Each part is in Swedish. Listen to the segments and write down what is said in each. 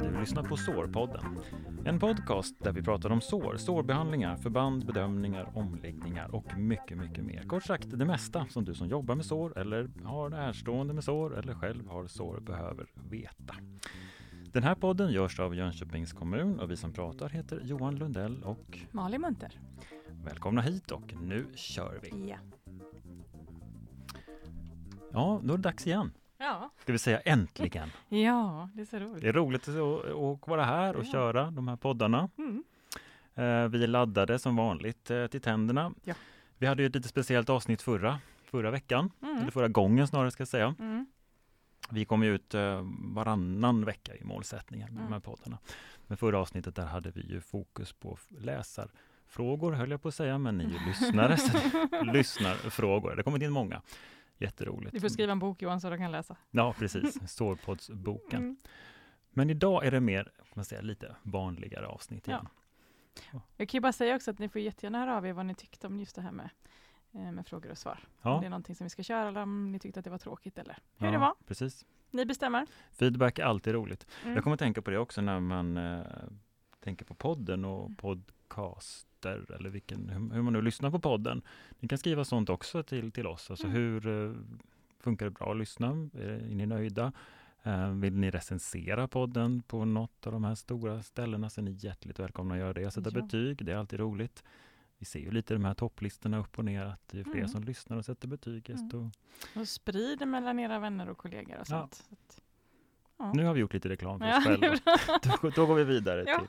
Du lyssnar på Sårpodden. En podcast där vi pratar om sår, sårbehandlingar, förband, bedömningar, omläggningar och mycket, mycket mer. Kort sagt det mesta som du som jobbar med sår eller har närstående med sår eller själv har sår behöver veta. Den här podden görs av Jönköpings kommun och vi som pratar heter Johan Lundell och Malin Munter. Välkomna hit och nu kör vi! Ja. Ja, då är det dags igen. Ja. Ska vi säga äntligen. Ja, det är så roligt. Det är roligt att, vara här och Ja. köra de här poddarna. Mm. Eh, Vi laddade som vanligt eh, till tänderna. Ja. Vi hade ju ett lite speciellt avsnitt förra, förra veckan, Mm. eller förra gången snarare ska jag säga. Mm. Vi kommer ut eh, varannan vecka i målsättningen med Mm. de här poddarna. Men förra avsnittet där hade vi ju fokus på läsarfrågor höll jag på att säga, men ni är lyssnare, så det- lyssnarfrågor. Det kommer in många. Jätteroligt. Du får skriva en bok Johan så du kan läsa. Ja, precis. Sårpoddsboken. Mm. Men idag är det mer, man säga, lite vanligare avsnitt Ja. igen. Jag kan ju bara säga också att ni får jättegärna höra av er vad ni tyckte om just det här med, eh, med frågor och svar. Om Ja, det är någonting som vi ska köra eller om ni tyckte att det var tråkigt eller hur ja, det var. Precis. Ni bestämmer. Feedback är alltid roligt. Mm. Jag kommer att tänka på det också när man eh, tänker på podden och Mm. Podcaster eller vilken, hur, man nu lyssnar på podden. Ni kan skriva sånt också till, till oss. Alltså Mm. hur eh, funkar det bra att lyssna? Är, ni nöjda? Eh, vill ni recensera podden på något av de här stora ställena så är ni hjärtligt välkomna att göra det. Sätta Ja. betyg, det är alltid roligt. Vi ser ju lite de här topplistorna upp och ner att ju fler Mm. som lyssnar och sätter betyg desto... Och sprid det mellan era vänner och kollegor och Ja. sånt. Så att, ja. Nu har vi gjort lite reklam för Ja, oss är själva. Då, då går vi vidare Ja. till,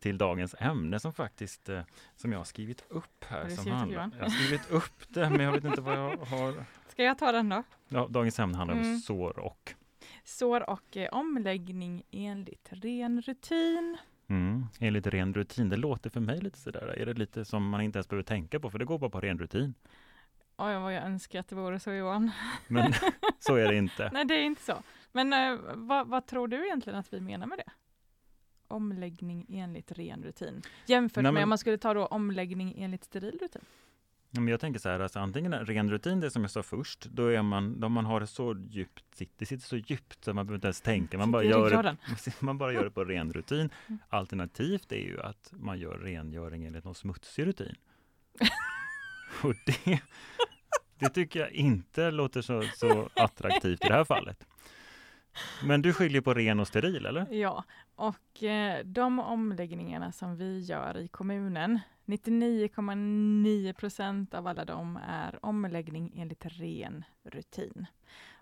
till dagens ämne som faktiskt eh, som jag har skrivit upp här. Har du som skrivit upp, handlar-? Jag har skrivit upp det men jag vet inte vad jag har. Ska jag ta den då? Ja, dagens ämne handlar om Mm. sår och. Sår och eh, omläggning enligt ren rutin. Mm, enligt ren rutin. Det låter för mig lite sådär. Är det lite som man inte ens behöver tänka på för det går bara på ren rutin. Oj, vad jag önskar att det vore så Johan. Men så är det inte. Nej, det är inte så. Men eh, vad, vad tror du egentligen att vi menar med det? Omläggning enligt ren rutin. Jämfört Nej, med men- om man skulle ta då omläggning enligt steril rutin. Men jag tänker så här, alltså antingen ren rutin, det som jag sa först, då är man, då man har det så djupt, det sitter så djupt så man behöver inte ens tänka, man bara, gör det, man bara gör det på ren rutin. Mm. Alternativt är ju att man gör rengöring enligt någon smutsig rutin. Och det, det tycker jag inte låter så, så attraktivt i det här fallet. Men du skiljer på ren och steril, eller? Ja, och eh, de omläggningarna som vi gör i kommunen, 99,9 procent av alla dem är omläggning enligt ren rutin.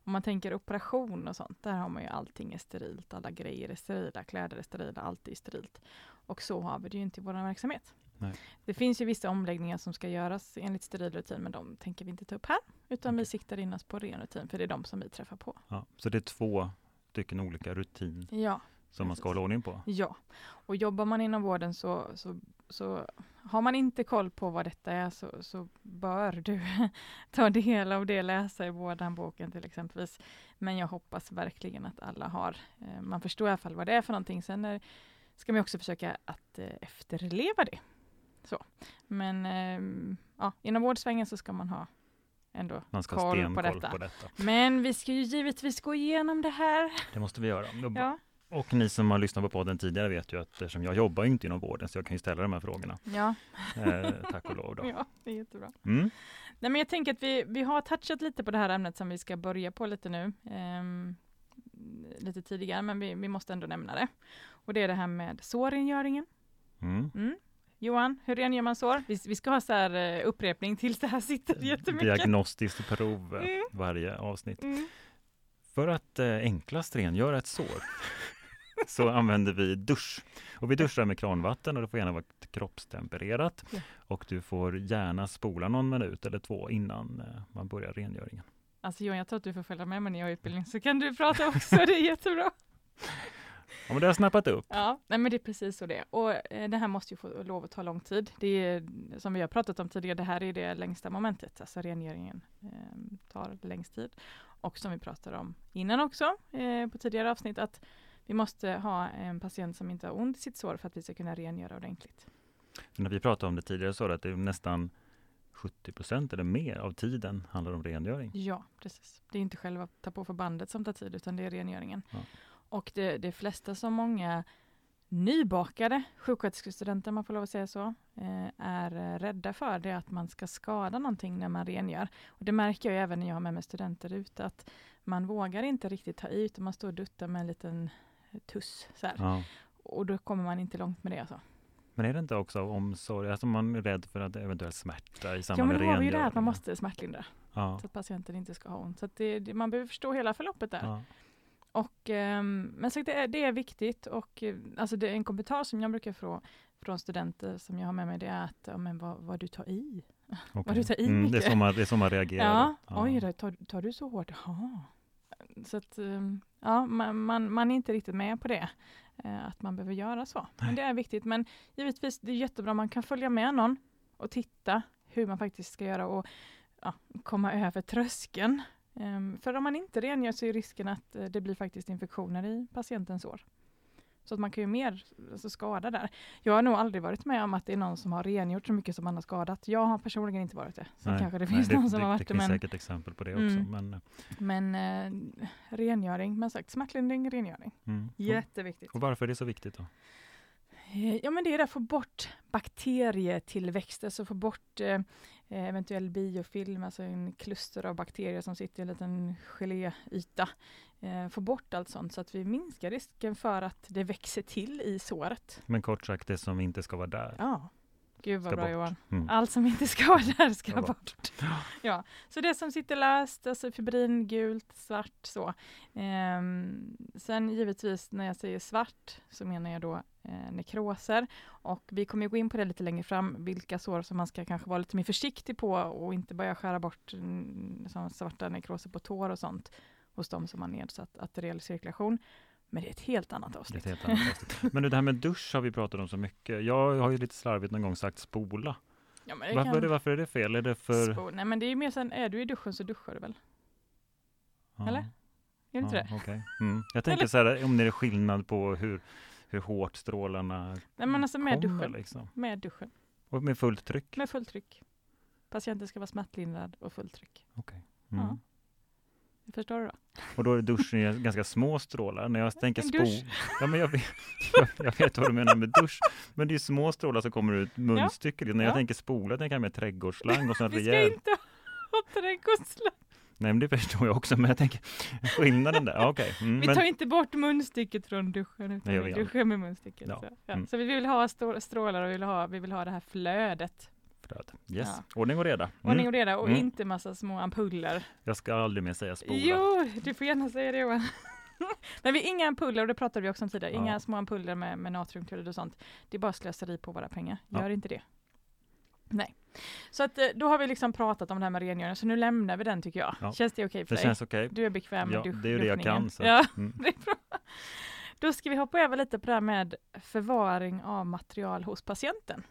Om man tänker operation och sånt, där har man ju allting är sterilt, alla grejer är sterila, kläder är sterila, allt är sterilt. Och så har vi det ju inte i vår verksamhet. Nej. Det finns ju vissa omläggningar som ska göras enligt steril rutin, men de tänker vi inte ta upp här, utan vi siktar in oss på ren rutin, för det är de som vi träffar på. Ja, så det är två stycken olika rutin Ja, som man ska hålla ordning på. Ja, och jobbar man inom vården så, så, så har man inte koll på vad detta är så, så bör du ta del av det, läsa i vårdhandboken till exempelvis. Men jag hoppas verkligen att alla har, eh, man förstår i alla fall vad det är för någonting. Sen är, ska man också försöka att eh, efterleva det. Så. Men eh, ja, inom vårdsvängen så ska man ha ändå Man ska koll på på detta. detta. Men vi ska ju givetvis gå igenom det här. Det måste vi göra. Ja, Och ni som har lyssnat på podden tidigare vet ju att eftersom jag jobbar inte inom vården så jag kan ju ställa de här frågorna. ja, Eh, tack och lov då. ja det är jättebra. Mm. Nej, men jag tänker att vi, vi har touchat lite på det här ämnet som vi ska börja på lite nu. ehm, lite tidigare, men vi, vi måste ändå nämna det. Och det är det här med sårrengöringen. Mm. Mm. Johan, hur rengör man sår? Vi, vi ska ha så här eh, upprepning tills det här sitter jättemycket. Diagnostiskt prov eh, Mm. varje avsnitt. Mm. För att eh, enklast rengöra ett sår så använder vi dusch. Och vi duschar med kranvatten och det får gärna vara kroppstempererat. Ja. Och du får gärna spola någon minut eller två innan eh, man börjar rengöringen. Alltså Johan, jag tror att du får följa med mig när jag har utbildning, så kan du prata också, det är jättebra. Ja, men det har snappat upp. Ja, nej men det är precis så det är. Och eh, det här måste ju få lov att ta lång tid. Det är, som vi har pratat om tidigare, det här är det längsta momentet, alltså rengöringen eh, tar längst tid. Och som vi pratade om innan också, eh, på tidigare avsnitt, att vi måste ha en patient som inte har ont i sitt sår för att vi ska kunna rengöra ordentligt. När vi pratade om det tidigare så att det är nästan 70 procent eller mer av tiden handlar om rengöring. Ja, precis. Det är inte själva ta på förbandet som tar tid, utan det är rengöringen. Ja. Och det, det flesta som många nybakade sjuksköterskestudenter, om man får lov att säga så, eh, är rädda för det att man ska skada någonting när man rengör. Och det märker jag även när jag har med mig studenter ute, att man vågar inte riktigt ta i, utan man står och duttar med en liten tuss. Så. Ja. Och då kommer man inte långt med det. Alltså. Men är det inte också av omsorg, alltså man är rädd för att eventuellt smärta i Ja, samband men med då har vi ju det här att man måste smärtlindra, Ja. så att patienten inte ska ha ont. Så det, det, man behöver förstå hela förloppet där. Ja. Och, ehm, men så det, är, det är viktigt och eh, alltså det är en kommentar som jag brukar få från studenter som jag har med mig, det är att ja, men vad, vad du tar i. okej. du tar i mm, det, är så man, det är så man reagerar. Ja, då. oj då, tar, tar du så hårt? Jaha. Så att, ehm, ja, man, man, man är inte riktigt med på det, eh, att man behöver göra så. Men det är viktigt. Men givetvis, det är jättebra om man kan följa med någon och titta hur man faktiskt ska göra och ja, komma över tröskeln. Ehm, för om man inte rengör så är risken att eh, det blir faktiskt infektioner i patientens år. Så att man kan ju mer alltså, skada där. Jag har nog aldrig varit med om att det är någon som har rengjort så mycket som man har skadat. Jag har personligen inte varit det. Sen Nej, kanske det nej, finns någon som det, har det varit det. finns Men, säkert exempel på det också. Mm. Men, men eh, rengöring, men sagt smärtlindring, rengöring. mm. Jätteviktigt. och varför är det så viktigt då? Eh, Ja men det är att få bort bakterietillväxt, alltså få bort eh, eh, eventuell biofilm, alltså en kluster av bakterier som sitter i en liten geléyta. Eh, få bort allt sånt så att vi minskar risken för att det växer till i såret. Men kort sagt, det som inte ska vara där. Ja. Gud vad bra bort. Johan. Mm. Allt som inte ska vara där ska Ska bort. Ja, så det som sitter löst, alltså fibrin, gult, svart så. Ehm, sen givetvis när jag säger svart så menar jag då eh, nekroser och vi kommer ju gå in på det lite längre fram, vilka sår som man ska kanske vara lite mer försiktig på och inte börja skära bort mm, svarta nekroser på tår och sånt hos de som har nedsatt arteriell cirkulation. Men det är ett helt annat Det är avsnitt. helt annat avsnitt. Men det här med dusch har vi pratat om så mycket. Jag har ju lite slarvigt någon gång sagt spola. Ja, Varför, kan- är det, varför är det fel? Är det för... Spo- Nej men det är mer sen, är du i duschen så duschar du väl? Ja. eller? Är det inte det? Ja, okej. mm. Jag tänker Eller? så här, om det är skillnad på hur, hur hårt strålarna Nej men alltså med kommer. duschen. Liksom. Med duschen. Och med fullt tryck. Med fullt tryck. Patienten ska vara smärtlindrad och fullt tryck. Okej. Mm. Ja. Förstår du då? Och då är duschen ganska små strålar. När jag tänker dusch. Ja, men jag, vet, jag, jag vet vad du menar med dusch. Men det är små strålar som kommer ut munstycket. När jag Ja. tänker spola tänker jag med trädgårdsslang och sån Vi ska rejäl... inte ha trädgårdsland. Nej, men det förstår jag också. Men jag tänker skillnaden där. Okej. Mm, Vi men... tar inte bort munstycket från duschen utan gör vi duschar med munstycket. Ja. Så, ja. Mm. så vi vill ha strålar och vi vill ha, vi vill ha det här flödet. Flöd. Yes. Ja. Ordning och reda. Ordning Mm. och reda och Mm. inte massa små ampuller. Jag ska aldrig mer säga spola. Jo, du får gärna säga det Johan. Men vi inga ampuller, och det pratade vi också om tidigare, inga små ampuller med, med natriumklorid och sånt. Det är bara slöseri på våra pengar. Gör inte det. Nej. Så att eh, då har vi liksom pratat om det här med rengöring, så nu lämnar vi den tycker jag. Ja. Känns det okej för Det dig? känns okej. Du är bekväm med Ja, dusch, det är ju det jag kan. Så. Ja, Mm. det är bra. Då ska vi hoppa över lite på det här med förvaring av material hos patienten.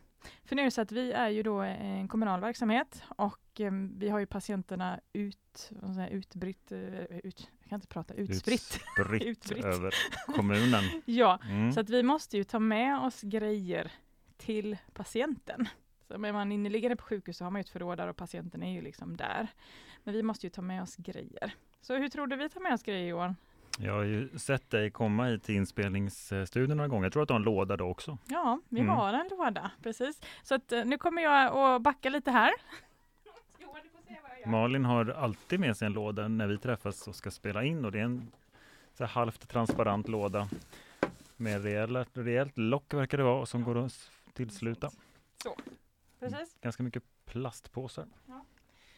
För nu är det så att vi är ju då en kommunal verksamhet och eh, vi har ju patienterna ut, utbritt, eh, ut, jag kan inte prata, utspritt. Utspritt Utspritt. över kommunen. Ja, Mm. så att vi måste ju ta med oss grejer till patienten. Så är man inneliggande på sjukhus så har man ju ett förråd där och patienten är ju liksom där. Men vi måste ju ta med oss grejer. Så hur tror du vi tar med oss grejer Johan? Jag har ju sett dig komma hit till inspelningsstudion några gånger. Jag tror att du har en låda då också. Ja, vi Mm. har en låda, precis. Så att, eh, nu kommer jag att backa lite här. Malin har alltid med sig en låda när vi träffas och ska spela in och det är en så här halvt transparent låda med rejält, rejält lock verkar det vara och som går att tillsluta. Precis. Ganska mycket plastpåsar.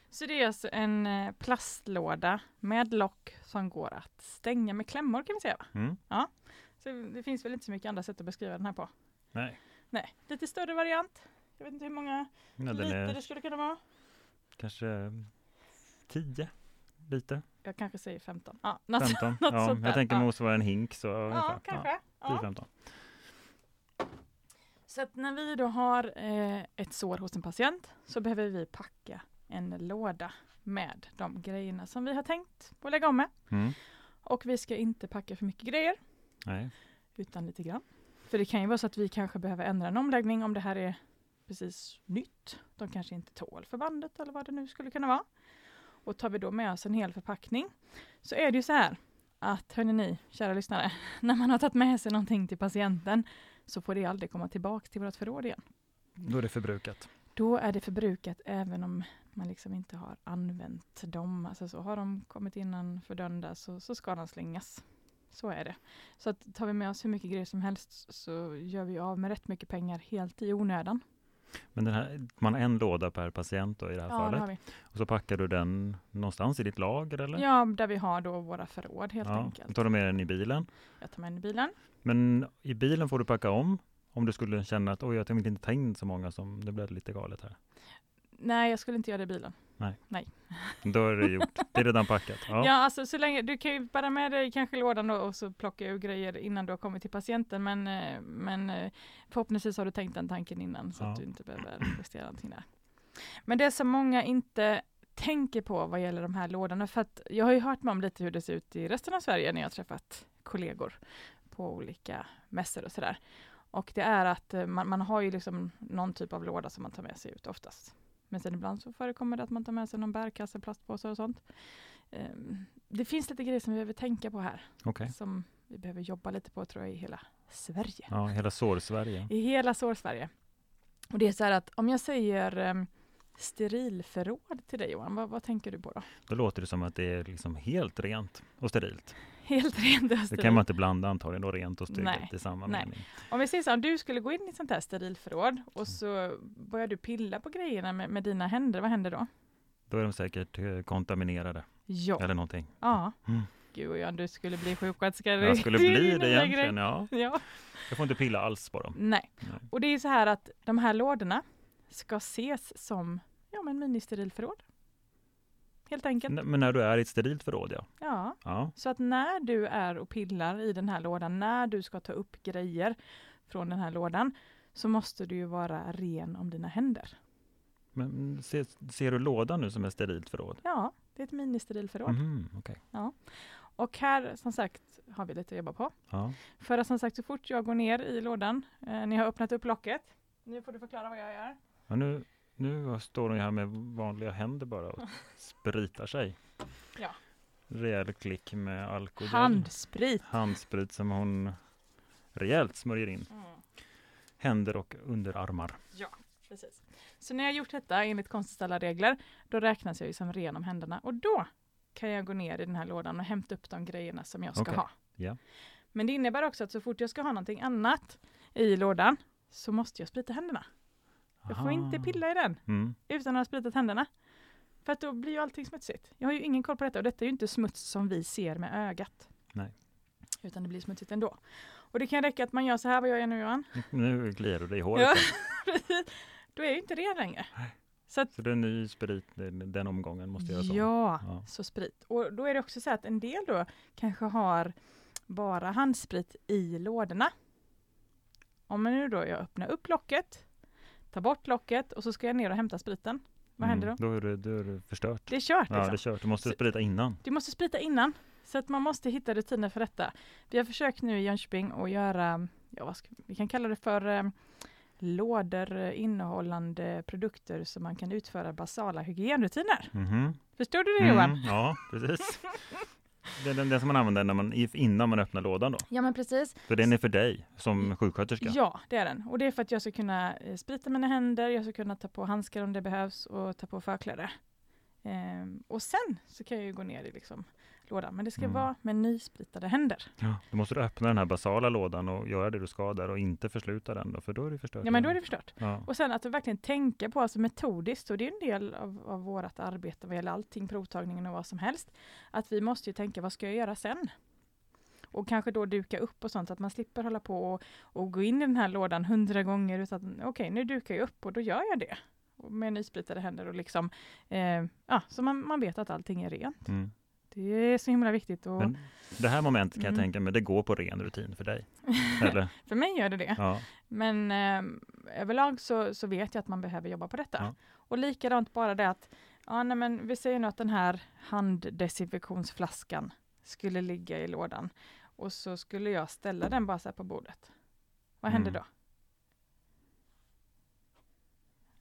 Så det är alltså en eh, plastlåda med lock som går att stänga med klämmor kan vi säga. Mm. Så det finns väl inte så mycket andra sätt att beskriva den här på. Nej, Nej, lite större variant. Jag vet inte hur många ja, den liter är det skulle kunna vara. kanske 10 liter, Jag kanske säger 15. Ja, något, 15. något ja, sånt jag tänker Ja. motsvara en hink. Så ja kanske. Ja, 10, Ja. 15. Så att när vi då har eh, ett sår hos en patient så behöver vi packa en låda med de grejerna som vi har tänkt att lägga om med. Mm. Och vi ska inte packa för mycket grejer Nej. utan lite grann. För det kan ju vara så att vi kanske behöver ändra en omläggning om det här är precis nytt. De kanske inte tål förbandet eller vad det nu skulle kunna vara. Och tar vi då med oss en hel förpackning så är det ju så här att, hörni ni, kära lyssnare, när man har tagit med sig någonting till patienten så får det aldrig komma tillbaka till vårt förråd igen. Då är det förbrukat. Då är det förbrukat även om man liksom inte har använt dem. Alltså så har de kommit innanför dörren där så, så ska de slängas. Så är det. Så att tar vi med oss hur mycket grejer som helst så gör vi av med rätt mycket pengar helt i onödan. Men den här, man har en låda per patient då i det här Ja, det har fallet. vi. Och så packar du den någonstans i ditt lager eller? Ja, där vi har då våra förråd helt Ja, enkelt. Tar du med den i bilen? Jag tar med den i bilen. Men i bilen får du packa om om du skulle känna att oj, jag vill inte ta in så många som det blev lite galet här. Nej, jag skulle inte göra det i bilen. Då är det gjort. Det är redan packat. Ja, Ja. alltså så länge, du kan ju bära med dig kanske lådan då och så plocka ur grejer innan du har kommit till patienten men, eh, men eh, förhoppningsvis har du tänkt den tanken innan så att Ja. du inte behöver justera någonting där. Men det som många inte tänker på vad gäller de här lådorna för att jag har ju hört med om lite hur det ser ut i resten av Sverige när jag träffat kollegor på olika mässor och sådär. Och det är att eh, man, man har ju liksom någon typ av låda som man tar med sig ut oftast. Men sen ibland så förekommer det att man tar med sig någon bärkasse, plastpåsar och sånt. Ehm, Det finns lite grejer som vi behöver tänka på här, Okej. som vi behöver jobba lite på tror jag i hela Sverige. Ja, hela sår-Sverige. I hela sår-Sverige. Och det är så här att om jag säger um, sterilförråd till dig Johan, vad, vad tänker du på då? Då låter det som att det är liksom helt rent och sterilt. Helt rent och Det sterilt. kan man inte blanda antagligen då rent och Nej, stycket i samma nej. mening. Om vi säger så, om du skulle gå in i ett sånt här sterilförråd och så börjar du pilla på grejerna med, med dina händer, vad händer då? Då är de säkert eh, kontaminerade Ja. eller någonting. Ja. Mm. Gud och jag, du skulle bli sjuksköterska. Jag skulle Det bli det egentligen, ja. Ja. Jag får inte pilla alls på dem. Nej. Nej. Och det är så här att de här lådorna ska ses som ja, men ministerilförråd. Helt enkelt. N- Men när du är i ett sterilt förråd, ja. Ja. ja. Så att när du är och pillar i den här lådan, när du ska ta upp grejer från den här lådan, så måste du ju vara ren om dina händer. Men ser, ser du lådan nu som ett sterilt förråd? Ja, det är ett ministerilförråd. Mhm, okej. Och här, som sagt, har vi lite att jobba på. Ja. För att som sagt, så fort jag går ner i lådan, eh, ni har öppnat upp locket. Nu får du förklara vad jag gör. Ja, nu, nu står hon ju här med vanliga händer bara och spritar sig. Ja. Rejäl klick med alkogel. Handsprit. Handsprit som hon rejält smörjer in Mm. händer och underarmar. Precis. Så när jag gjort detta enligt konstens alla regler, då räknas jag ju som ren om händerna och då kan jag gå ner i den här lådan och hämta upp de grejerna som jag ska Okej. ha. Ja. Men det innebär också att så fort jag ska ha någonting annat i lådan så måste jag sprita händerna. Jag får inte pilla i den Mm. utan att ha spritat händerna. För att då blir ju allting smutsigt. Jag har ju ingen koll på detta och detta är ju inte smuts som vi ser med ögat. Nej. Utan det blir smutsigt ändå. Och det kan räcka att man gör så här, vad gör jag nu Johan? Nu kliar du dig i håret. Ja. då. är jag ju inte ren längre. Nej. Så att Så det är ny sprit den omgången måste jag göra så. Ja, Ja. så sprit. Och då är det också så att en del då kanske har bara handsprit i lådorna. Om man nu då jag öppnar upp locket, tar bort locket och så ska jag ner och hämta spriten. Vad händer då? Då är det, då är det förstört. Det är kört Ja, liksom. det är kört. Du måste Så- sprita innan. Du måste sprita innan. Så att man måste hitta rutiner för detta. Vi har försökt nu i Jönköping att göra, ja vad ska, vi kan kalla det för eh, lådor eh, innehållande produkter som man kan utföra basala hygienrutiner. Mhm. Förstår du det Johan? Mm, ja, precis. Det är den, den som man använder när man, innan man öppnar lådan då. Ja men precis. Så den är för dig som sjuksköterska. Ja, det är den. Och det är för att jag ska kunna eh, sprita mina händer, jag ska kunna ta på handskar om det behövs och ta på förkläde. Ehm, och sen så kan jag ju gå ner i liksom lådan, men det ska Mm. vara med nyspritade händer. Ja, då måste du öppna den här basala lådan och göra det du ska där och inte försluta den då, för då är det förstört. Ja, men då är det förstört. Ja. Och sen att verkligen tänka på, alltså metodiskt, och det är en del av, av vårt arbete vad gäller allting, provtagningen och vad som helst, att vi måste ju tänka, vad ska jag göra sen? Och kanske då duka upp och sånt, så att man slipper hålla på och, och gå in i den här lådan hundra gånger, utan okej, nu dukar jag upp och då gör jag det. Och med nyspritade händer och liksom, eh, ja, så man, man vet att allting är rent. Mm. Det är så himla viktigt och Men det här momentet kan Mm. jag tänka mig, det går på ren rutin för dig. Eller? för mig gör det det. Ja. Men eh, överlag så, så vet jag att man behöver jobba på detta. Ja. Och likadant bara det att, ja nej men vi säger nu att den här handdesinfektionsflaskan skulle ligga i lådan och så skulle jag ställa den bara så här på bordet. Vad händer Mm. då?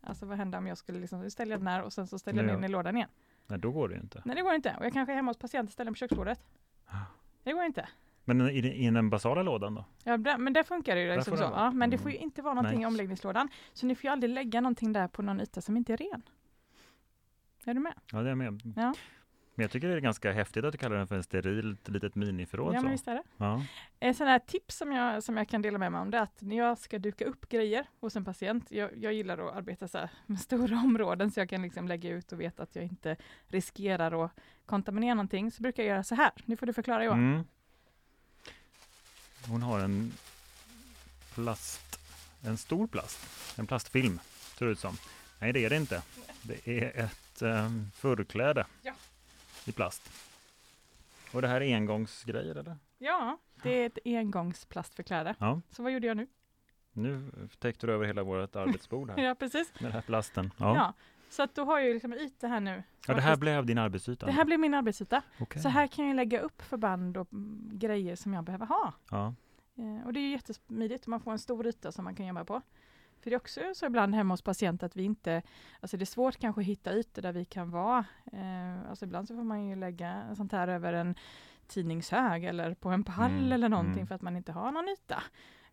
Alltså vad händer om jag skulle liksom ställa den här och sen så ställa den Ja. in i lådan igen? Nej, då går det ju inte. Nej det går inte. Och jag kanske är hemma hos patienten ställer den på köksbordet. Ah. Det går inte. Men i, i den basala lådan då? Ja, där- men där funkar det ju liksom så. Ja, men det Mm. får ju inte vara någonting Nej. i omläggningslådan. Så ni får ju aldrig lägga någonting där på någon yta som inte är ren. Är du med? Ja, det är jag med. Ja. Men jag tycker det är ganska häftigt att du kallar den för en sterilt litet miniförråd. Ja, så. men visst är det. Ja. Ett sånt här tips som jag, som jag kan dela med mig om det är att när jag ska duka upp grejer hos en patient, jag, jag gillar att arbeta så med stora områden så jag kan liksom lägga ut och veta att jag inte riskerar att kontaminera någonting, så brukar jag göra så här. Nu får du förklara Johan. Mm. Hon har en plast, en stor plast, en plastfilm ser det ut som. Nej, det är det inte. Det är ett um, förkläde Ja. I plast. Och det här är engångsgrejer eller? Ja, det är ett engångsplastförkläde. Ja. Så vad gjorde jag nu? Nu täckte du över hela vårt arbetsbord här Ja, precis. med den här plasten. Ja. Ja. Så att då har jag ju liksom yta här nu. ja, det här blev din arbetsyta. det här blir min arbetsyta. Okej. Så här kan jag lägga upp förband och mm, grejer som jag behöver ha. Ja. Eh, och det är ju jättesmidigt man får en stor yta som man kan jobba på. För det är också så ibland hemma hos patient att vi inte, alltså det är svårt kanske att hitta ytor där vi kan vara. Eh, alltså ibland så får man ju lägga sånt här över en tidningshög eller på en pall Mm, eller någonting mm. för att man inte har någon yta.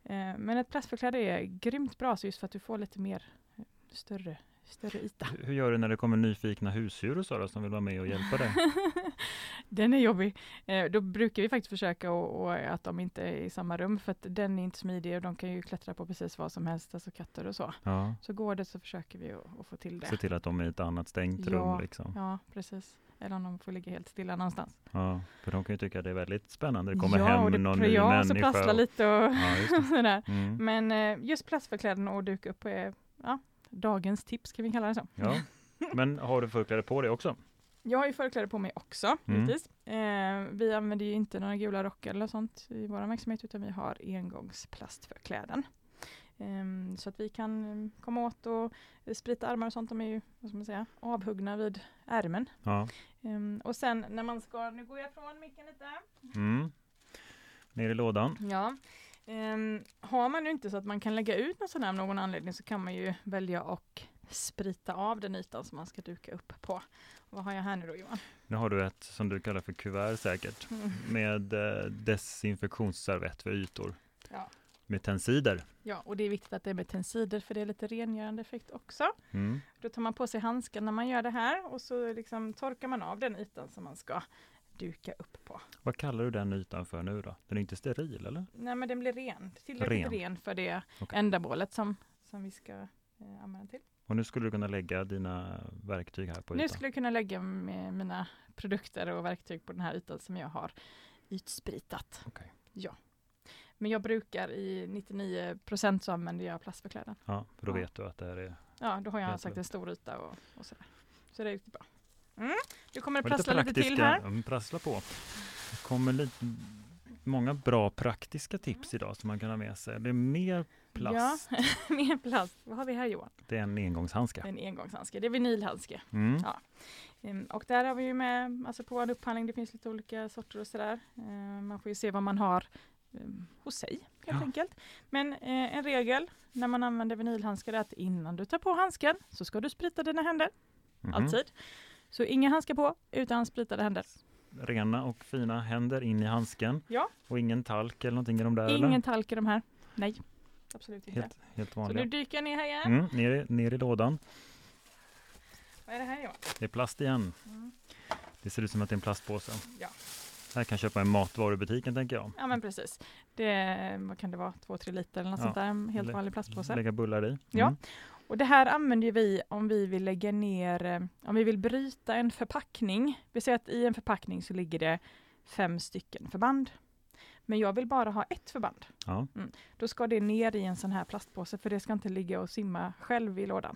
Eh, men ett plastförkläde är grymt bra så just för att du får lite mer eh, större, större yta. Hur- gör du när det kommer nyfikna husdjur och så som vill vara med och hjälpa dig? den är jobbig. Eh, då brukar vi faktiskt försöka och, och att de inte är i samma rum för att den är inte smidig och de kan ju klättra på precis vad som helst, alltså katter och så. Ja. Så går det så försöker vi att, få till det. Se till att de är i ett annat stängt Ja. rum liksom. Ja, precis. Eller om de får ligga helt stilla någonstans. Ja, för de kan ju tycka att det är väldigt spännande. Det kommer ja, och hem det någon ny ja, så människa. prasslar och- lite och Ja, just. Mm. Men eh, just plastförkläden och duka upp är ja, dagens tips, kan vi kalla det så. Ja. Men har du förkläde på dig också? Jag har ju förkläde på mig också, Mm. givetvis. Eh, vi använder ju inte några gula rockar eller sånt i vår verksamhet, utan vi har engångsplastförkläden. Ehm, så att vi kan eh, komma åt och eh, sprita armar och sånt, de är ju vad ska man säga, avhuggna vid ärmen. Ja. Ehm, och sen när man ska, nu går jag från micken lite. Mm. Ner i lådan. Ja. Ehm, har man nu inte så att man kan lägga ut någon sån här av någon anledning så kan man ju välja och sprita av den ytan som man ska duka upp på. Vad har jag här nu då Johan? Nu har du ett som du kallar för kuvert säkert. Mm. Med eh, desinfektionsservett för ytor. Ja. Med tensider. Ja, och det är viktigt att det är med tensider för det är lite rengörande effekt också. Mm. Då tar man på sig handsken när man gör det här och så liksom torkar man av den ytan som man ska duka upp på. Vad kallar du den ytan för nu då? Den är inte steril eller? Nej men den blir ren, tillräckligt Ren. ren, för det Okej. ändamålet som, som vi ska eh, använda till. Och nu skulle du kunna lägga dina verktyg här på Nu ytan. skulle jag kunna lägga mina produkter och verktyg på den här ytan som jag har ytspritat. Okej. Ja. Men jag brukar i 99 procent så använder jag plastförkläden. Ja, för då Ja. vet du att det här är Ja, då har jag sagt en stor yta och, och sådär. Så det är riktigt bra. Mm. Kommer det var lite prassla lite till här. Mm, prassla på. Det kommer lite, många bra praktiska tips idag som man kan ha med sig. Det är mer plast. Ja, mer plast. Vad har vi här Johan? Det är en engångshandske. Det är en engångshandske. Det är vinylhandske. Mm. Ja. Ehm, Och där har vi ju med, alltså på vår upphandling, det finns lite olika sorter och sådär. Ehm, Man får ju se vad man har ehm, hos sig helt Ja. enkelt. Men eh, en regel när man använder vinylhandskar är att innan du tar på handsken så ska du sprita dina händer, Mhm. alltid. Så inga handskar på utan spritade händer. Rena och fina händer in i handsken. Ja. Och ingen talk eller någonting i de där Ingen eller? talk i de här. Nej, absolut inte. Helt, helt så nu vanliga. dyker jag ner här igen. Mm, ner, ner i lådan. Vad är det här Johan? Det är plast igen. Mm. Det ser ut som att det är en plastpåse. Ja. Här kan jag köpa i en matvarubutiken tänker jag. Ja men precis. Det vad kan det vara, två, tre liter eller något Ja. sånt där. En helt vanlig plastpåse. Lägga bullar i. Ja. Mm. Och det här använder vi om vi vill lägga ner, eh, om vi vill bryta en förpackning. Vi säger att i en förpackning så ligger det fem stycken förband. Men jag vill bara ha ett förband. Ja. Då ska det ner i en sån här plastpåse för det ska inte ligga och simma själv i lådan.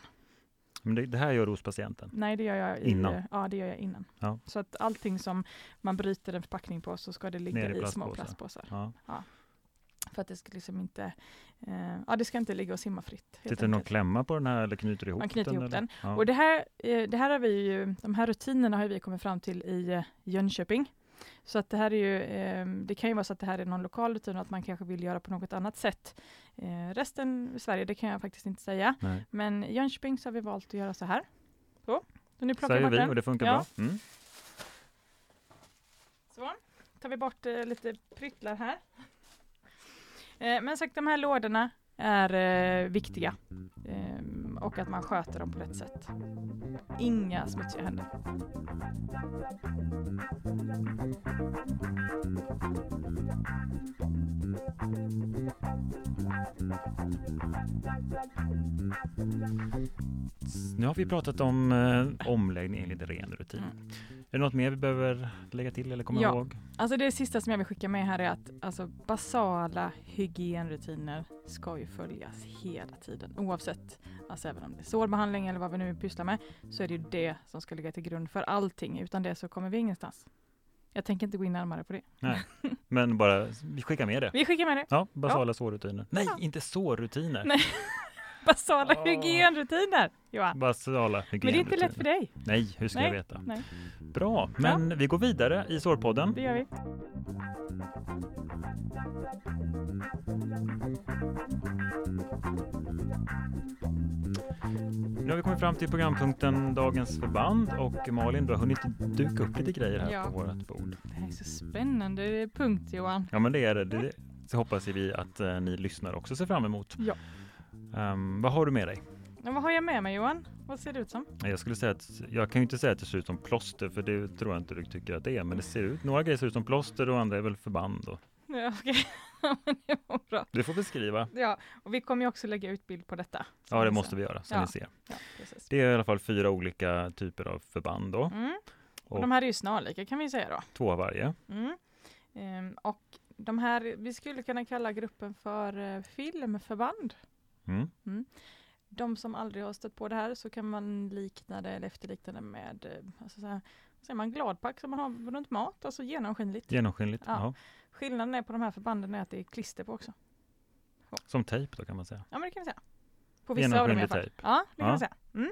Men det, det här gör du hos patienten. Nej, det gör jag i, Innan? Ja, det gör jag innan. Ja. Så att allting som man bryter en förpackning på så ska det ligga i i, små plastpåsar. plastpåsar. Ja. För att det ska liksom inte, eh, ja det ska inte ligga och simma fritt. Sitter det någon klämma på den här eller knyter ihop Man knyter den? ihop den. Ja. Och det här, eh, det här har vi ju, de här rutinerna har vi kommit fram till i eh, Jönköping. Så att det här är ju, eh, det kan ju vara så att det här är någon lokal rutin och att man kanske vill göra på något annat sätt. Eh, resten i Sverige, det kan jag faktiskt inte säga. Nej. Men i Jönköping så har vi valt att göra så här. Så, så nu plockar Säger vi den. och det funkar Ja. bra. Mm. Så, tar vi bort eh, lite pryttlar här. Eh, men sagt, de här lådorna är eh, viktiga Ehm, och att man sköter dem på rätt sätt. Inga smutsiga händer. Nu har vi pratat om eh, omläggning enligt ren rutin. Mm. Är det något mer vi behöver lägga till eller komma Ja. ihåg? Alltså det sista som jag vill skicka med här är att alltså, basala hygienrutiner ska ju följas hela tiden. Oavsett, alltså även om det är sårbehandling eller vad vi nu pysslar med, så är det ju det som ska ligga till grund för allting. Utan det så kommer vi ingenstans. Jag tänker inte gå in närmare på det. Nej, men bara vi skickar med det. Vi skickar med det. Ja, basala sårrutiner. Nej, Ja. inte sårrutiner. Nej. Basala Åh. hygienrutiner, Johan. Basala Men det är inte lätt för dig. Nej, hur ska Nej. jag veta? Nej, Bra, men vi går vidare i sårpodden. det gör vi. Nu har vi kommit fram till programpunkten Dagens förband och Malin, du har hunnit duka upp lite grejer här Ja. på vårt bord. Det här är så spännande punkt, Johan. Ja, men det är det. det så hoppas vi att eh, ni lyssnar också ser fram emot. Ja. Ehm, vad har du med dig? Men vad har jag med mig, Johan? Vad ser det ut som? Jag skulle säga att jag kan ju inte säga att det ser ut som plåster för det tror jag inte du tycker att det är. Men det ser ut, några grejer ser ut som plåster och andra är väl förband. Och, Ja. Ja, men det var bra. du får beskriva. Ja, och vi kommer ju också lägga ut bild på detta. Ja, det måste vi göra så Ja. ni ser. Ja. Det är i alla fall fyra olika typer av förband då. Mm. Och Och de här är ju snarlika kan vi säga då. två av varje. Mm. Ehm, och de här, vi skulle kunna kalla gruppen för eh, filmförband. Mm. De som aldrig har stött på det här så kan man likna det eller efterlikna det med eh, alltså så här, säger man, gladpack som man har runt mat, alltså genomskinligt. Genomskinligt. Ja. Ja. Skillnaden är på de här förbanden är att det är klister på också. Som tejp då kan man säga. Ja, men det kan vi säga. På vissa av dem i alla fall. tejp. Ja, det kan Ja. man säga. Mm.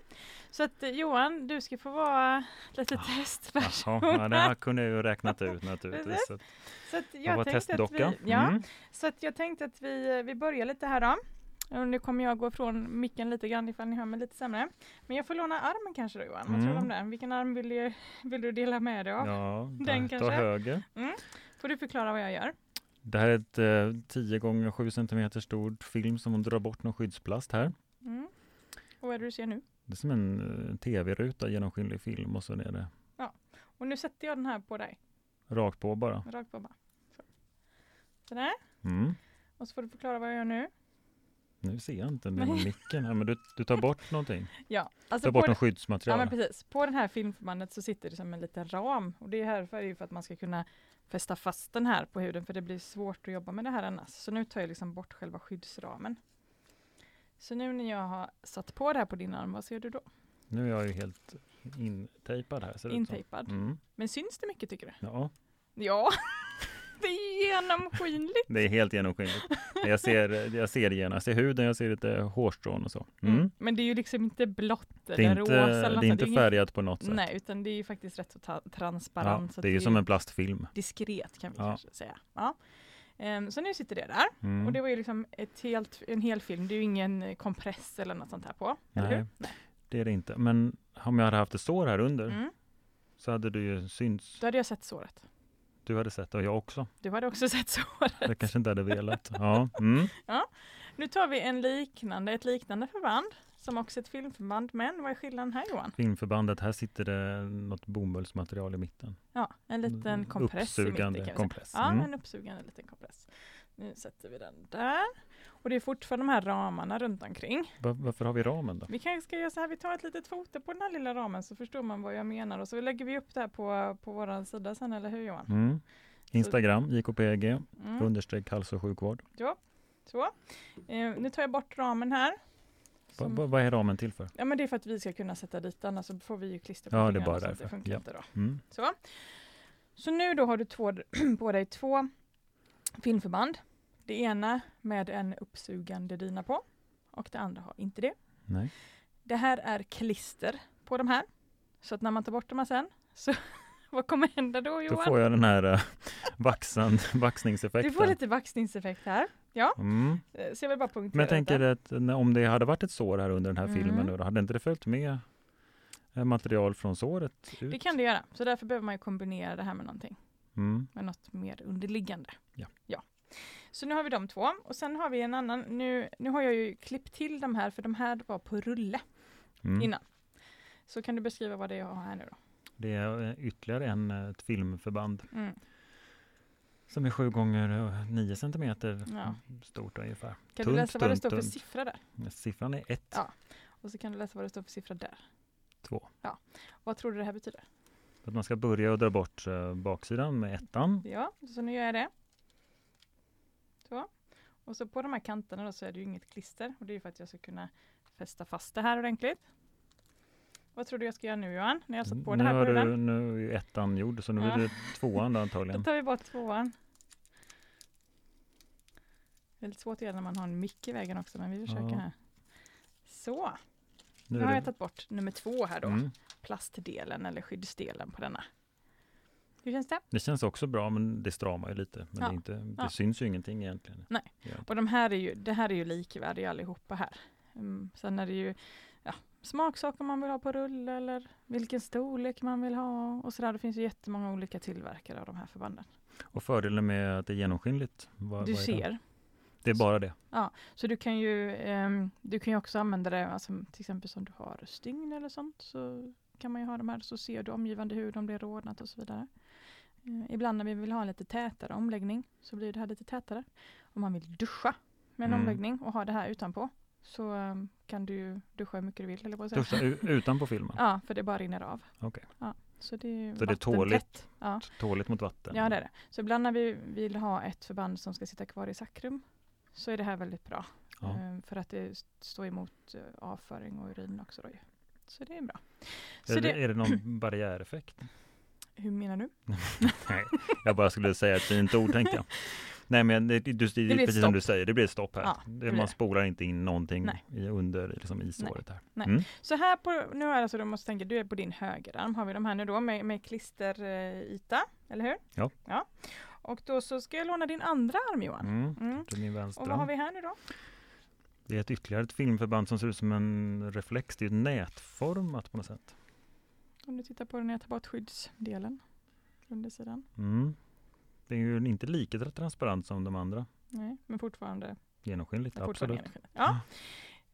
Så att eh, Johan, du ska få vara lite testperson. Jaha, ja, det här kunde jag ju räknat ut naturligtvis. Så att Så att Jag jag var tänkte att testdocka. vi, ja, Mm. så att jag tänkte att vi, vi börjar lite här då. Nu kommer jag gå ifrån micken lite grann ifall ni hör mig lite sämre. Men jag får låna armen kanske då Johan. Vad tror du om det? Vilken arm vill du, vill du dela med dig av? Ja, Den ta, ta kanske? höger. Får du förklara vad jag gör? Det här är ett eh, 10 gånger 7 cm stort film som hon drar bort någon skyddsplast här. Mm. Och vad är det du ser nu? Det är som en eh, tv-ruta, genomskinlig film och så är det Och nu sätter jag den här på dig. rakt på bara. Rakt på bara. Så. Sådär. Mm. Och så får du förklara vad jag gör nu. Nu ser jag inte den med micken här, men du, du tar bort någonting. Ja, alltså Ta på bort något skyddsmaterial. Ja men precis. På den här filmförbandet så sitter det som en liten ram. Och det är här för, för att man ska kunna fästa fast den här på huden för det blir svårt att jobba med det här annars. Så nu tar jag liksom bort själva skyddsramen. Så nu när jag har satt på det här på din arm, vad ser du då? Nu är jag ju helt intejpad här. Intejpad. Mm. Men syns det mycket tycker du? Ja, Ja, det är genomskinligt. det är helt genomskinligt. Jag ser, jag ser igenom. Jag ser huden, jag ser lite hårstrån och så. Mm. Mm. Men det är ju liksom inte blått Det eller inte, rosa eller det är inte ingen- färgat på något sätt. Nej, utan det är ju faktiskt rätt så Ja, transparent. så det är ju som en plastfilm. diskret kan vi Ja. kanske säga. Ja. Ehm, så nu sitter det där. Mm. Och det var ju liksom ett helt, en hel film. Det är ju ingen kompress eller något sånt här på. Nej. Nej. Det är det inte. Men om jag hade haft ett sår här under Mm. så hade du ju synts. Då hade jag sett såret. Du hade sett det och jag också. Du hade också sett såret. Jag kanske inte hade velat. Ja. Mm. Nu tar vi en liknande, ett liknande förband. Som också är ett filmförband. Men vad är skillnaden här Johan? Filmförbandet, här sitter det något bomullsmaterial i mitten. Ja, en liten kompress i mitten. Uppsugande Kan vi säga. kompress. Ja, Mm. en uppsugande liten kompress. Nu sätter vi den där. Och det är fortfarande de här ramarna runt omkring. Va- varför har vi ramen då? Vi kanske ska göra så här, vi tar ett litet foto på den här lilla ramen så förstår man vad jag menar och så lägger vi upp det här på, på vår sida sen, eller hur Johan? Mm. Instagram, JKPG, Mm. understreck hälso och sjukvård. Så. Eh, nu tar jag bort ramen här. Som- va, vad är ramen till för? Ja men det är för att vi ska kunna sätta dit den, annars så får vi ju klister på Ja, det är bara därför. Det funkar Ja. inte då. Mm. Så. så nu då har du två, på dig två filmförband. Det ena med en uppsugande dyna på och det andra har inte det. Nej. Det här är klister på de här. Så att när man tar bort dem här sen så Vad kommer hända då Då Johan? får jag den här uh, vaxan, Du vaxningseffekten. får lite vaxningseffekt här. Mm. Eh, Så jag vill bara punktera Men jag tänker detta. att när- om det hade varit ett sår här under den här Mm. filmen, då hade inte det följt med eh, material från såret? Ut? Det kan det göra. Så därför behöver man kombinera det här med någonting. Mm. Med något mer underliggande. Ja. ja. Så nu har vi de två. Och sen har vi en annan. Nu, nu har jag ju klippt till de här, för de här var på rulle Mm. innan. Så kan du beskriva vad det är jag har här nu då? Det är eh, ytterligare en, eh, ett filmförband Mm. som är sju gånger eh, nio centimeter Ja. stort ungefär. Kan Tunt, du läsa vad det står för tunt. siffra där? Siffran är ett, Ja. Och så kan du läsa vad det står för siffra där. två. Vad tror du det här betyder? Att man ska börja och dra bort baksidan med ettan. Ja, så nu gör jag det. Och så på de här kanterna då så är det ju inget klister. Och det är för att jag ska kunna fästa fast det här ordentligt. Vad tror du jag ska göra nu Johan? När jag satt på det nu, här på har du, nu är ettan gjord, så nu Ja. är det tvåan då Då antagligen. tar vi bort tvåan. Det lite svårt att göra när man har en mick i vägen också, men vi försöker Ja. här. Så, Nu nu har det- jag tagit bort nummer två här då. Mm. Plastdelen eller skyddsdelen på denna. Hur känns det? Det känns också bra, men det stramar ju lite. Men Ja. det, inte, det Ja. syns ju ingenting egentligen. Nej. Och de här är ju, det här är ju likvärdiga allihopa här. Mm, sen är det ju ja, smaksaker man vill ha på rulle eller vilken storlek man vill ha och sådär. Det finns ju jättemånga olika tillverkare av de här förbanden. Och fördelen med att det är genomskinligt? Vad, Du vad är det? ser. Det är bara det? Så du kan ju, ehm, du kan ju också använda det, alltså, till exempel som du har stygn eller sånt, så kan man ju ha de här, så ser du omgivande hud om det är rodnat och så vidare. Eh, ibland när vi vill ha en lite tätare omläggning så blir det här lite tätare. Om man vill duscha med en Mm. omläggning och ha det här utanpå så ehm, kan du duscha hur mycket du vill. Eller på. Duscha utanpå filmen? Ja, för det bara rinner av. Okej. Ja, så det är, Så det är tåligt? Ja. Tåligt mot vatten? ja, det är det. Så ibland när vi vill ha ett förband som ska sitta kvar i sakrum så är det här väldigt bra. Ja. Eh, För att det st- står emot eh, avföring och urin också. Då. Så det är bra. Är, det, det, är det någon barriäreffekt? Hur menar du? Nej, jag bara skulle säga ett fint ord tänkte jag. Nej men det, det, det, ett precis som stopp. du säger, det blir ett stopp här. Ja, det, det man det. spolar inte in någonting Nej. i, under liksom, i såret här. Nej. Mm. Så här på, nu är det alltså, du måste tänka, du är på din högerarm, har vi de här nu då med, med klisteryta, eller hur? Ja. ja. Och då så ska jag låna din andra arm Johan. Mm. Mm. Det vänstra. Och vad har vi här nu då? Det är ett ytterligare ett filmförband som ser ut som en reflex. Det är nätformat på något sätt. Om du tittar på den när jag tar bort skyddsdelen. Undersidan. Mm. Det är ju inte lika transparent som de andra. Nej, men fortfarande. Genomskinligt, fortfarande absolut. genomskinligt. Ja,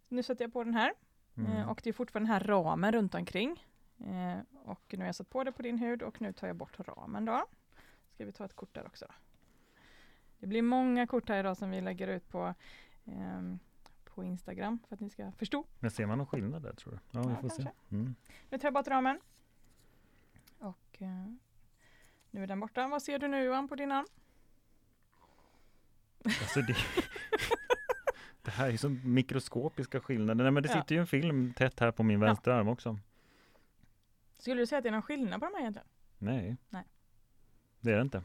nu sätter jag på den här. Mm. Eh, Och det är fortfarande den här ramen runt omkring. Eh, Och nu har jag satt på det på din hud och nu tar jag bort ramen då. Ska vi ta ett kort där också. Det blir många kort här idag som vi lägger ut på, ehm, på Instagram för att ni ska förstå. Men ser man någon skillnad där tror du? Ja, vi Ja, får se. kanske. Mm. Nu tar jag bort ramen. Eh, nu är den borta. Vad ser du nu Johan på din arm? Alltså det, det här är så mikroskopiska skillnader. Nej, men det Ja. sitter ju en film tätt här på min Ja. vänstra arm också. Skulle du säga att det är någon skillnad på de här egentligen? Nej. Nej. Det är det inte.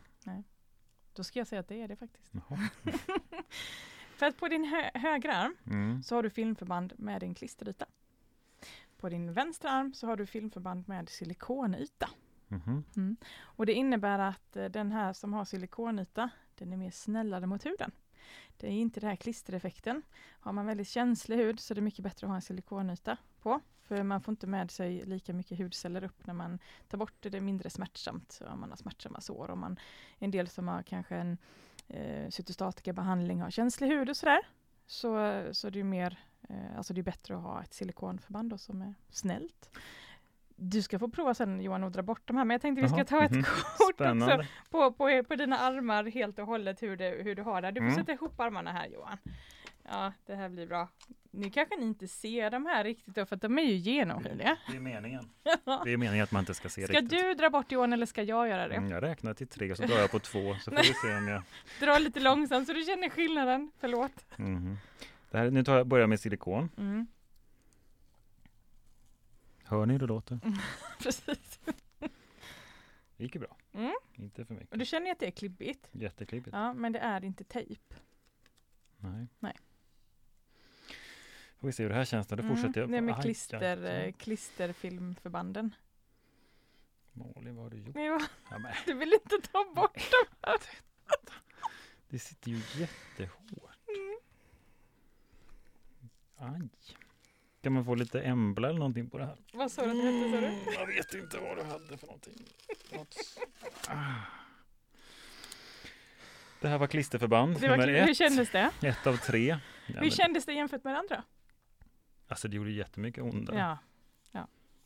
Då ska jag säga att det är det faktiskt. För att på din hö- högra arm Mm. så har du filmförband med din klisteryta. På din vänstra arm så har du filmförband med silikonyta. Mhm. Och det innebär att eh, den här som har silikonyta, den är mer snällare mot huden. Det är inte den här klistereffekten. Har man väldigt känslig hud så är det mycket bättre att ha en silikonyta på. För man får inte med sig lika mycket hudceller upp när man tar bort det. Det är mindre smärtsamt om man har smärtsamma sår. Om man, en del som har kanske en eh, cytostatikabehandling har känslig hud och sådär. Så, så det är mer, eh, alltså det är bättre att ha ett silikonförband då, som är snällt. Du ska få prova sen Johan att dra bort de här, men jag tänkte vi ska ta ett mhm. kort också på, på, på dina armar helt och hållet hur, det, hur du har det. Du får Mm. sätta ihop armarna här Johan. Ja, det här blir bra. Nu kanske ni inte ser de här riktigt då, för att de är ju genomskinliga. Det är meningen. Det är meningen att man inte ska se Ska riktigt. du dra bort Johan eller ska jag göra det? Mm, Jag räknar till tre och så drar jag på två så får vi se om jag... Dra lite långsamt så du känner skillnaden. Förlåt. Mhm. Det här, nu tar jag, börjar jag med silikon. Mm, Hör ni hur det låter? precis. Det gick ju bra. Mm. Inte för Och mycket. du känner ju att det är klibbigt. Jätteklibbigt. Ja, men det är inte tejp. Nej. Nej. Får vi se hur det här känns då. Då Mm, fortsätter jag. Det är med Aj, klister, eh, klisterfilmförbanden. Malin, vad har du gjort? Jo, Ja, du vill inte ta bort dem här. det sitter ju jättehårt. Mm. Aj. Kan man få lite embla eller någonting på det här? Vad sa du att det hette, sa du? Mm, Jag vet inte vad du hade för någonting. Något... Ah. Det här var klisterförband Det var, nummer hur ett. kändes det? Ett av tre. Ja, Hur men, kändes det jämfört med det andra? alltså det gjorde jättemycket ondare. Ja.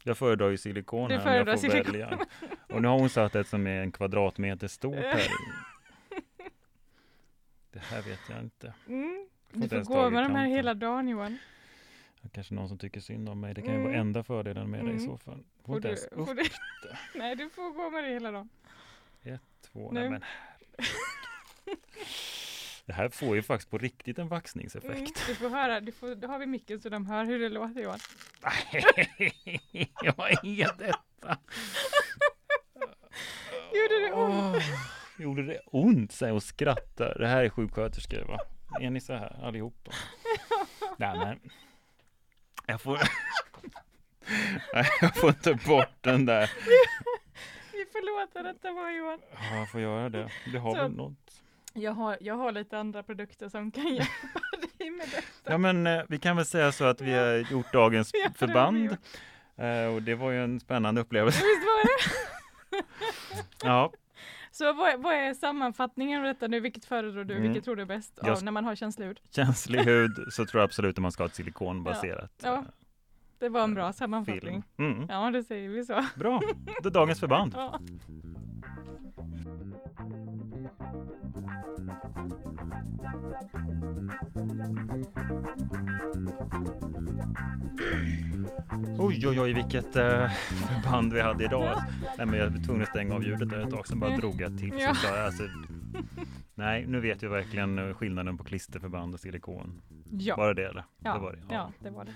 Jag föredrar ju silikon Du här om jag får föredrar silikon. välja. Och nu har hon satt ett som är en kvadratmeter stort här. Det här vet jag inte. Mm. Du får gå med de här hela dagen Johan. Kanske någon som tycker synd om mig. Det kan ju vara Mm. enda fördelen med det i Mm. så fall. Får Får du, ens upp får du, nej, du får gå med det hela dagen. två. Nu. Nej, men Det här får ju faktiskt på riktigt en vaxningseffekt. Mm. Du får höra, du får, då har vi micken så de hör hur det låter Johan. Nej, vad är detta? Gjorde det ont? Åh, gjorde det ont? Säger och skrattar. Det här är sjuksköterskor va? Är ni så här allihopa? Nej men. Jag får. Jag får inte bort den där. Vi får låta detta vara Johan. Ja, jag får göra det. Det har Så. väl något. Jag har, jag har lite andra produkter som kan hjälpa dig med detta. Ja men eh, vi kan väl säga så att vi har gjort dagens Ja, förband. Eh, Och det var ju en spännande upplevelse. Visst var det? Ja, Så vad, är- vad är sammanfattningen av detta nu? Vilket föredrar du? Mm. Vilket tror du är bäst Jag- när man har känslig hud? känslig hud så tror jag absolut att man ska ha ett silikonbaserat Ja. eh, Det var en bra film. sammanfattning. Mm. Ja, det säger vi så. Bra, det är dagens förband. Ja. Oj, oj, oj, vilket eh, förband vi hade idag. Nej, men jag var tvungen att stänga av ljudet där ett tag, sen bara Ja. drog jag till. Ja. Så alltså, nej, nu vet jag verkligen skillnaden på klisterförband och silikon. Ja. Var det det eller? Ja. Det var det. ja, det var det.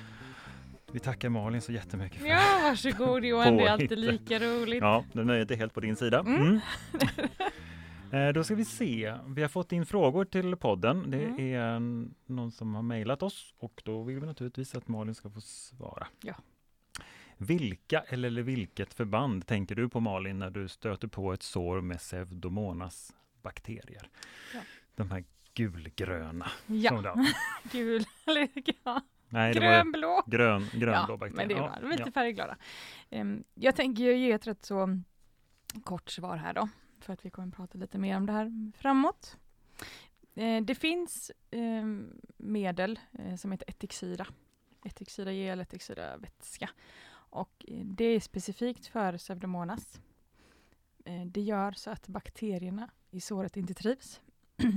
Vi tackar Malin så jättemycket för Ja, varsågod Johan. Det är alltid lika roligt. Ja, det nöjet är helt på din sida. Mm. Mm. Eh, Då ska vi se. Vi har fått in frågor till podden. Det Mm. är någon som har mejlat oss och då vill vi naturligtvis att Malin ska få svara. Ja. Vilka eller vilket förband tänker du på Malin när du stöter på ett sår med pseudomonas bakterier? Ja. De här gulgröna. Ja, gul eller ja. Nej, grönblå. grön, grönblå Ja, bakterier. men det Ja, var lite ja. färgglada. Em, jag tänker ge ett rätt så kort svar här då, för att vi kommer prata lite mer om det här framåt. Eh, det finns em, medel eh, som heter etixida. Etixida gel, etixida vätska. Och eh, det är specifikt för pseudomonas. Eh, det gör så att bakterierna i såret inte trivs.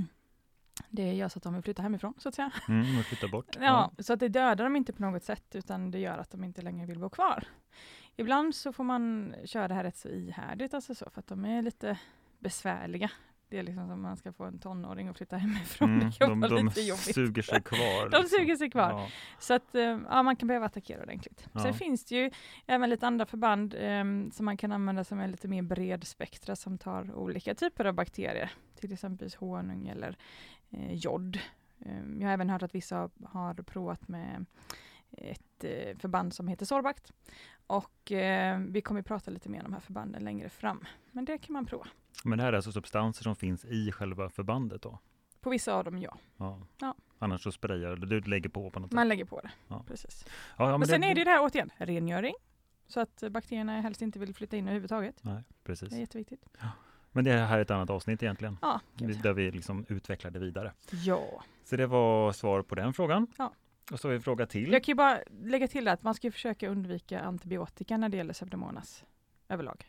Det gör så att de vill flytta hemifrån, så att säga. Mm, flytta bort. Ja, så att det dödar dem inte på något sätt utan det gör att de inte längre vill bo kvar. Ibland så får man köra det här rätt så ihärdigt, alltså så, för att de är lite besvärliga. Det är liksom som man ska få en tonåring att flytta hemifrån. Mm, det kan de, vara de lite jobbigt. suger sig kvar. De liksom. suger sig kvar. Ja. Så att eh, ja, man kan behöva attackera ordentligt. Ja. Sen finns det ju även lite andra förband eh, som man kan använda som är lite mer bred spektra som tar olika typer av bakterier. Till exempel honung eller eh, jod. Eh, jag har även hört att vissa har, provat med ett eh, förband som heter Sorbakt. Och eh, vi kommer att prata lite mer om de här förbanden längre fram. Men det kan man prova. Men det här är alltså substanser som finns i själva förbandet då? På vissa av dem, ja. Ja. Ja. Annars så sprayar du, du lägger på på något Man sätt? lägger på det. Ja. Precis. Ja, ja, Men, men sen är det det här återigen, rengöring. Så att bakterierna helst inte vill flytta in överhuvudtaget. Nej, precis. Det är jätteviktigt. Men det här är ett annat avsnitt egentligen. Ja, gud. Där vi liksom utvecklar det vidare. ja. Så det var svar på den frågan. Ja. Och så har vi en fråga till. Jag kan ju bara lägga till att man ska försöka undvika antibiotika när det gäller pseudomonas överlag.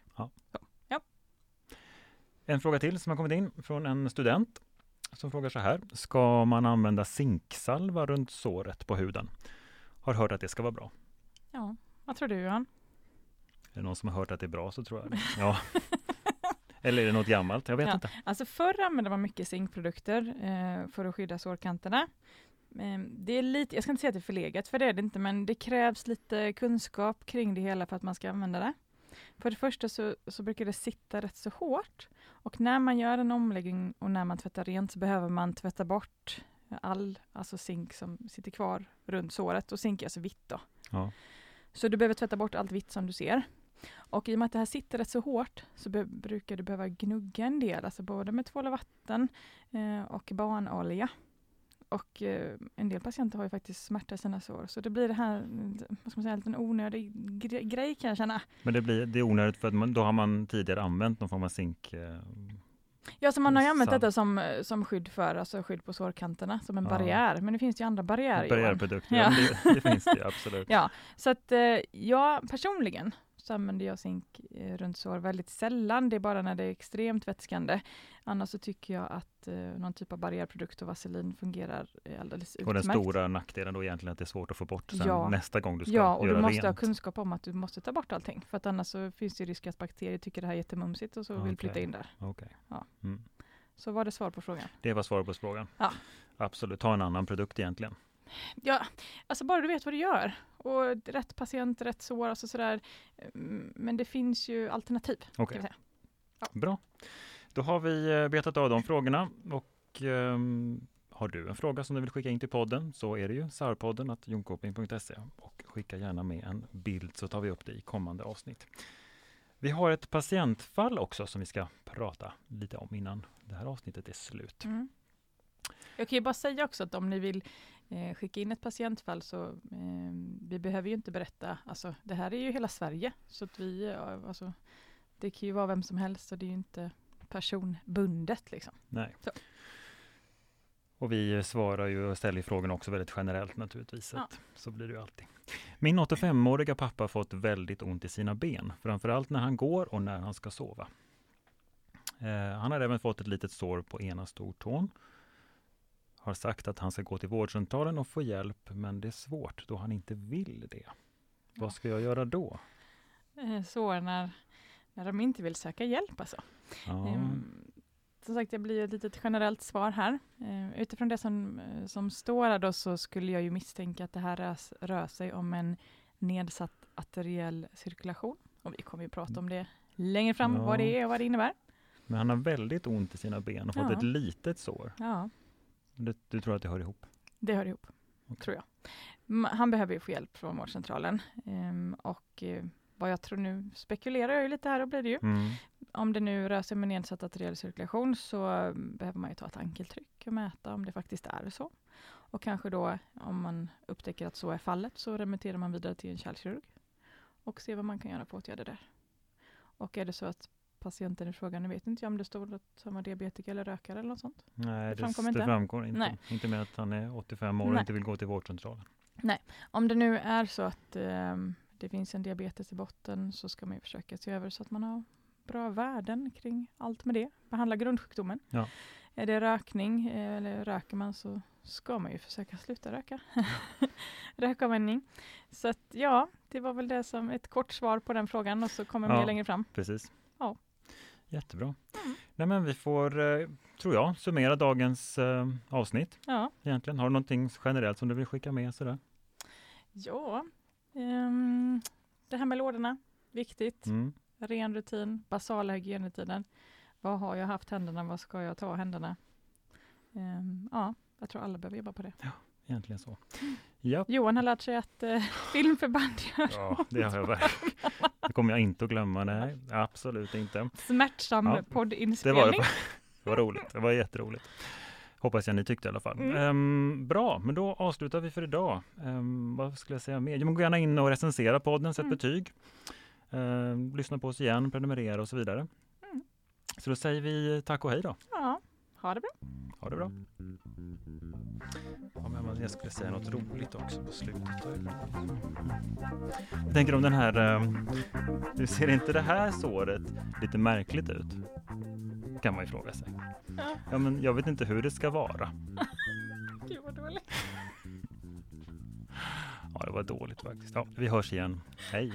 En fråga till som har kommit in från en student som frågar så här. Ska man använda zinksalva runt såret på huden? Har hört att det ska vara bra. Ja, vad tror du Johan? Är det någon som har hört att det är bra så tror jag det. Ja. Eller är det något gammalt? Jag vet Ja. inte. Alltså förr använde man mycket zinkprodukter eh, för att skydda sårkanterna. Eh, det är lite, jag ska inte säga att det är förlegat, för det är det inte, men det krävs lite kunskap kring det hela för att man ska använda det. För det första så, så brukar det sitta rätt så hårt och när man gör en omläggning och när man tvättar rent så behöver man tvätta bort all alltså zink som sitter kvar runt såret och zink är alltså vitt då. Ja. Så du behöver tvätta bort allt vitt som du ser. Och i och med att det här sitter rätt så hårt så be- brukar du behöva gnugga en del, alltså både med tvål och vatten eh, och barnolja. Och eh, en del patienter har ju faktiskt smärta i sina sår, så det blir det här, vad ska man säga, en liten onödig gre- grej kan jag känna. Men det blir det är onödigt för att man, då har man tidigare använt någon form av zink. Eh, Ja, så man har ju använt detta som, eh, som skydd för, alltså skydd på sårkanterna, som en Ja. barriär. Men det finns ju andra barriärer. Barriärprodukter. Ja. Det, det finns det absolut. Ja, så att eh, jag personligen så använder jag zink eh, runt sår väldigt sällan. Det är bara när det är extremt vätskande. Annars så tycker jag att eh, någon typ av barriärprodukt och vaselin fungerar eh, alldeles Och den utmärkt. stora nackdelen då egentligen att det är svårt att få bort Ja. nästa gång du ska Ja, och du måste rent. ha kunskap om att du måste ta bort allting. För att annars så finns det risk att bakterier tycker det här är jättemumsigt och så vill flytta in där. Okej. Ja. Mm. Så var det svar på frågan. Det var svaret på frågan. Ja. Absolut, ta en annan produkt egentligen. Ja, alltså bara du vet vad du gör. Och rätt patient, rätt sår, alltså sådär. Mm, Men det finns ju alternativ. Vi säga. bra. Då har vi eh, betat av de frågorna och ehm, har du en fråga som du vill skicka in till podden så är det ju sarpodden att jonkoping.se och skicka gärna med en bild så tar vi upp det i kommande avsnitt. Vi har ett patientfall också som vi ska prata lite om innan det här avsnittet är slut. Mm. Jag kan ju bara säga också att om ni vill eh, skicka in ett patientfall så eh, vi behöver ju inte berätta, alltså det här är ju hela Sverige, så att vi, alltså, det kan ju vara vem som helst och det är ju inte personbundet liksom. Nej. Så. Och vi svarar ju och ställer frågorna också väldigt generellt naturligtvis. Ja. Så blir det ju alltid. Min 85-åriga pappa har fått väldigt ont i sina ben, framförallt när han går och när han ska sova. Eh, han har även fått ett litet sår på ena stortån. Har sagt att han ska gå till vårdcentralen och få hjälp, men det är svårt då han inte vill det. Vad ska jag göra då? Eh, så när, när de inte vill söka hjälp alltså. Ja, Ehm, som sagt, det blir ett litet generellt svar här. Eh, utifrån det som, eh, som står här då så skulle jag ju misstänka att det här rör, rör sig om en nedsatt arteriell cirkulation. Och vi kommer ju prata om det längre fram, Ja. vad det är och vad det innebär. men han har väldigt ont i sina ben och fått Ja. ett litet sår. Ja, Du, du tror att det hör ihop? det hör ihop, Okej. tror jag. Han behöver ju få hjälp från vårdcentralen. Ehm, och eh, vad jag tror nu, spekulerar jag ju lite här och blir det ju. Mm. Om det nu rör sig med nedsatt arteriell cirkulation så eh, behöver man ju ta ett ankeltryck och mäta om det faktiskt är så. Och kanske då om man upptäcker att så är fallet så remitterar man vidare till en kärlkirurg och ser vad man kan göra för åtgärder där. Och är det så att patienten i frågan, nu vet inte jag om det stod att han var diabetiker eller rökare eller något sånt. Nej, Det det, framkommer det inte. framgår inte. Nej. Inte med att han är 85 år och Nej. inte vill gå till vårdcentralen. Om det nu är så att ehm, det finns en diabetes i botten så ska man ju försöka se över så att man har bra värden kring allt med det. Behandla grundsjukdomen. Ja. Är det rökning eh, eller röker man så ska man ju försöka sluta röka. Rökavvänjning. Så att ja, det var väl det som ett kort svar på den frågan och så kommer Ja. mer längre fram. Precis. Ja. Jättebra. Mm. Nej, men vi får, eh, tror jag, summera dagens eh, avsnitt Ja, egentligen. Har du någonting generellt som du vill skicka med sådär? ja. Ehm, det här med lådorna, viktigt. Mm. ren rutin, basala hygienrutiner. Vad har jag haft händerna? Vad ska jag ta händerna? Ehm, ja, jag tror alla behöver jobba på det. Egentligen så. Ja, Johan har lärt sig att eh, filmförband gör ja, det har jag verkligen. Det kommer jag inte att glömma. Nej, absolut inte. smärtsam Ja, Det var, poddinspelning. det var roligt. Det var jätteroligt. Hoppas jag ni tyckte i alla fall. Mm. Ehm, bra, men då avslutar vi för idag. Ehm, vad skulle jag säga mer? Jo, men gå gärna in och recensera podden, sätt Mm. betyg. Ehm, lyssna på oss igen, prenumerera och så vidare. Mm. Så då säger vi tack och hej då. Ja, ha det bra. Ha det bra. Ja, men jag skulle säga något roligt också på slutet. Jag tänker om den här, ehm, du ser inte det här såret lite märkligt ut? Kan man ju fråga sig. Ja, Ja, men jag vet inte hur det ska vara. gud vad dåligt. Ja, det var dåligt faktiskt. Ja, vi hörs igen. Hej!